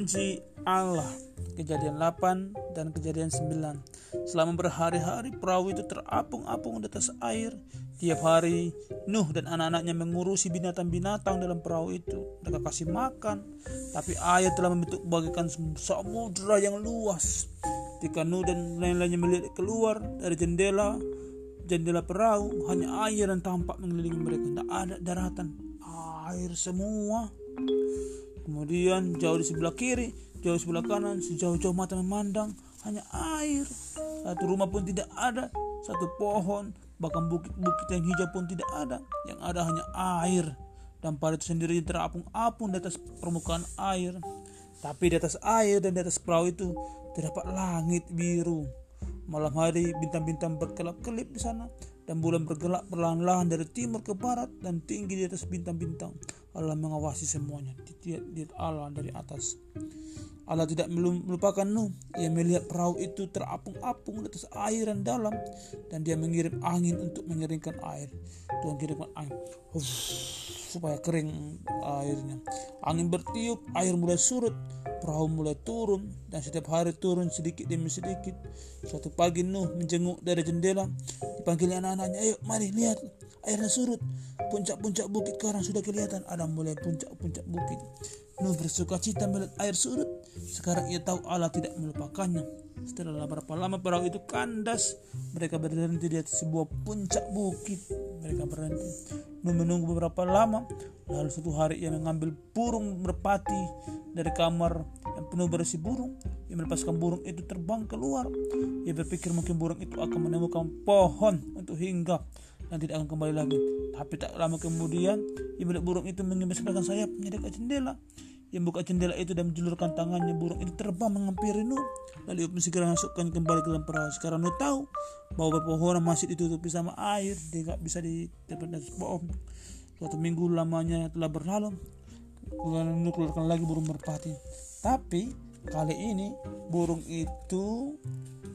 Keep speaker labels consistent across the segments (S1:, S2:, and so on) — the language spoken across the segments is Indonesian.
S1: janji Allah. Kejadian 8 dan kejadian 9 selama berhari-hari perahu itu terapung-apung di atas air. Tiap hari Nuh dan anak-anaknya mengurusi binatang-binatang dalam perahu itu. Mereka kasih makan tapi air telah membentuk bagikan samudera yang luas. Ketika Nuh dan lain-lainnya melihat keluar dari jendela jendela perahu hanya air yang tampak mengelilingi mereka. Tidak ada daratan. Air semua kemudian jauh di sebelah kiri jauh di sebelah kanan sejauh-jauh mata memandang hanya air. Satu rumah pun tidak ada satu pohon bahkan bukit-bukit yang hijau pun tidak ada. Yang ada hanya air. Dan pada itu sendiri terapung-apung di atas permukaan air. Tapi di atas air dan di atas perahu itu terdapat langit biru. Malam hari bintang-bintang berkelap-kelip di sana dan bulan bergelap perlahan-lahan dari timur ke barat dan tinggi di atas bintang-bintang. Allah mengawasi semuanya. Dia Allah dari atas. Allah tidak melupakan Nuh. Ia melihat perahu itu terapung-apung di atas air yang dalam dan dia mengirim angin untuk mengeringkan air. Tuhan kirimkan angin Uff, supaya kering airnya. Angin bertiup, air mulai surut, perahu mulai turun dan setiap hari turun sedikit demi sedikit. Suatu pagi Nuh menjenguk dari jendela, dipanggil anak-anaknya, "Ayo, mari lihat, airnya surut. Puncak-puncak bukit sekarang sudah kelihatan. Ada mulai puncak-puncak bukit." Nuh bersuka cita melihat air surut. Sekarang ia tahu Allah tidak melupakannya. Setelah beberapa lama perahu itu kandas, mereka berhenti di atas sebuah puncak bukit. Mereka berhenti. Nuh menunggu beberapa lama, lalu suatu hari ia mengambil burung merpati dari kamar yang penuh berisi burung. Ia melepaskan burung itu terbang keluar. Ia berpikir mungkin burung itu akan menemukan pohon untuk hinggap dan tidak akan kembali lagi. Tapi tak lama kemudian, ia melihat burung itu mengimbaskan sayapnya dekat jendela. Yang buka jendela itu dan menjulurkan tangannya burung itu terbang menghampiri Nuh. Lalu ia segera masukkan kembali ke dalam perahu. Sekarang Nuh tahu bahwa pepohonan masih ditutupi sama air. Dia nggak bisa dapat dari pohon suatu minggu lamanya telah berlalu. Keluarkan lagi burung merpati. Tapi kali ini burung itu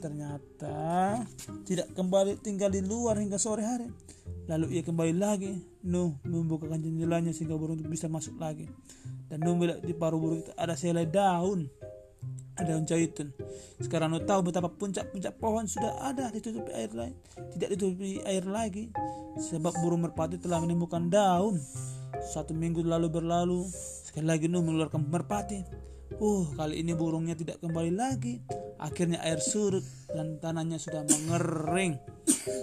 S1: ternyata tidak kembali tinggal di luar hingga sore hari. Lalu ia kembali lagi. Nuh membukakan jendelanya sehingga burung itu bisa masuk lagi. Dan melihat di paruh burung itu ada selai daun. Ada daun zaitun sekarang lo tahu betapa puncak-puncak pohon sudah ada ditutupi air lain. Tidak ditutupi air lagi sebab burung merpati telah menemukan daun. Satu minggu lalu berlalu sekali lagi Nuh mengeluarkan merpati Uh, kali ini burungnya tidak kembali lagi. Akhirnya air surut dan tanahnya sudah mengering.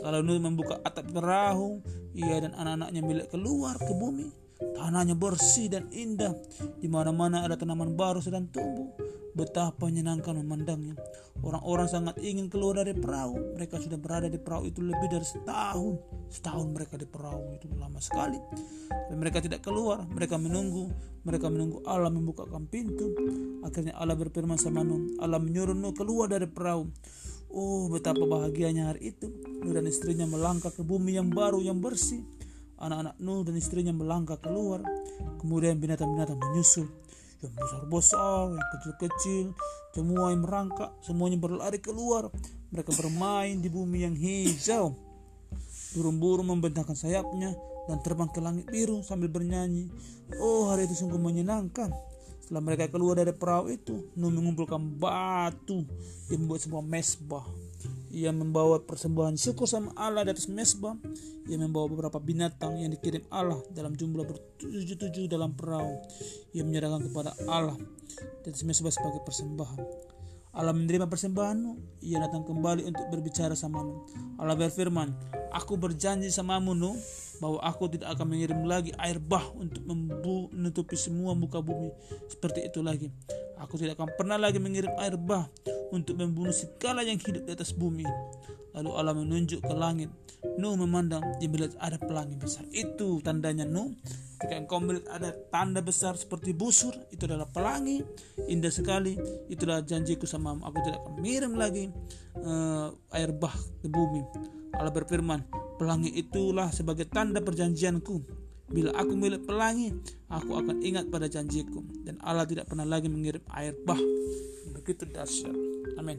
S1: Lalu Nuh membuka atap perahu, ia dan anak-anaknya milik keluar ke bumi. Tanahnya bersih dan indah. Di mana-mana ada tanaman baru sedang tumbuh. Betapa menyenangkan memandangnya. Orang-orang sangat ingin keluar dari perahu. Mereka sudah berada di perahu itu lebih dari setahun. Setahun mereka di perahu itu lama sekali. Dan mereka tidak keluar. Mereka menunggu. Mereka menunggu Allah membukakan pintu. Akhirnya Allah berfirman sama Nuh. Allah menyuruh Nuh keluar dari perahu. Oh betapa bahagianya hari itu. Nuh dan istrinya melangkah ke bumi yang baru yang bersih. Anak-anak Nuh dan istrinya melangkah keluar. Kemudian binatang-binatang menyusul. Yang besar-besar, yang kecil-kecil, semua yang merangkak, semuanya berlari keluar. Mereka bermain di bumi yang hijau. Burung-burung membentangkan sayapnya dan terbang ke langit biru sambil bernyanyi. Oh, hari itu sungguh menyenangkan. Setelah mereka keluar dari perahu itu, Nuh mengumpulkan batu yang membuat sebuah mesbah ia membawa persembahan syukur sama Allah di atas mesbah. Ia membawa beberapa binatang yang dikirim Allah dalam jumlah bertujuh-tujuh dalam perahu. Ia menyerahkan kepada Allah di atas mesbah sebagai persembahan. Allah menerima persembahanmu. Ia datang kembali untuk berbicara samamu. Allah berfirman, Aku berjanji samamu Nuh, bahwa aku tidak akan mengirim lagi air bah untuk menutupi semua muka bumi seperti itu lagi. Aku tidak akan pernah lagi mengirim air bah untuk membunuh segala yang hidup di atas bumi. Lalu Allah menunjuk ke langit. Nuh memandang, dia melihat ada pelangi besar. Itu tandanya Nuh. Ketika engkau melihat ada tanda besar seperti busur, itu adalah pelangi. Indah sekali. Itulah janjiku sama Aku tidak akan mengirim lagi uh, air bah ke bumi. Allah berfirman, pelangi itulah sebagai tanda perjanjianku. Bila aku melihat pelangi, aku akan ingat pada janjiku. Dan Allah tidak pernah lagi mengirim air bah. Begitu dahsyat. Amin.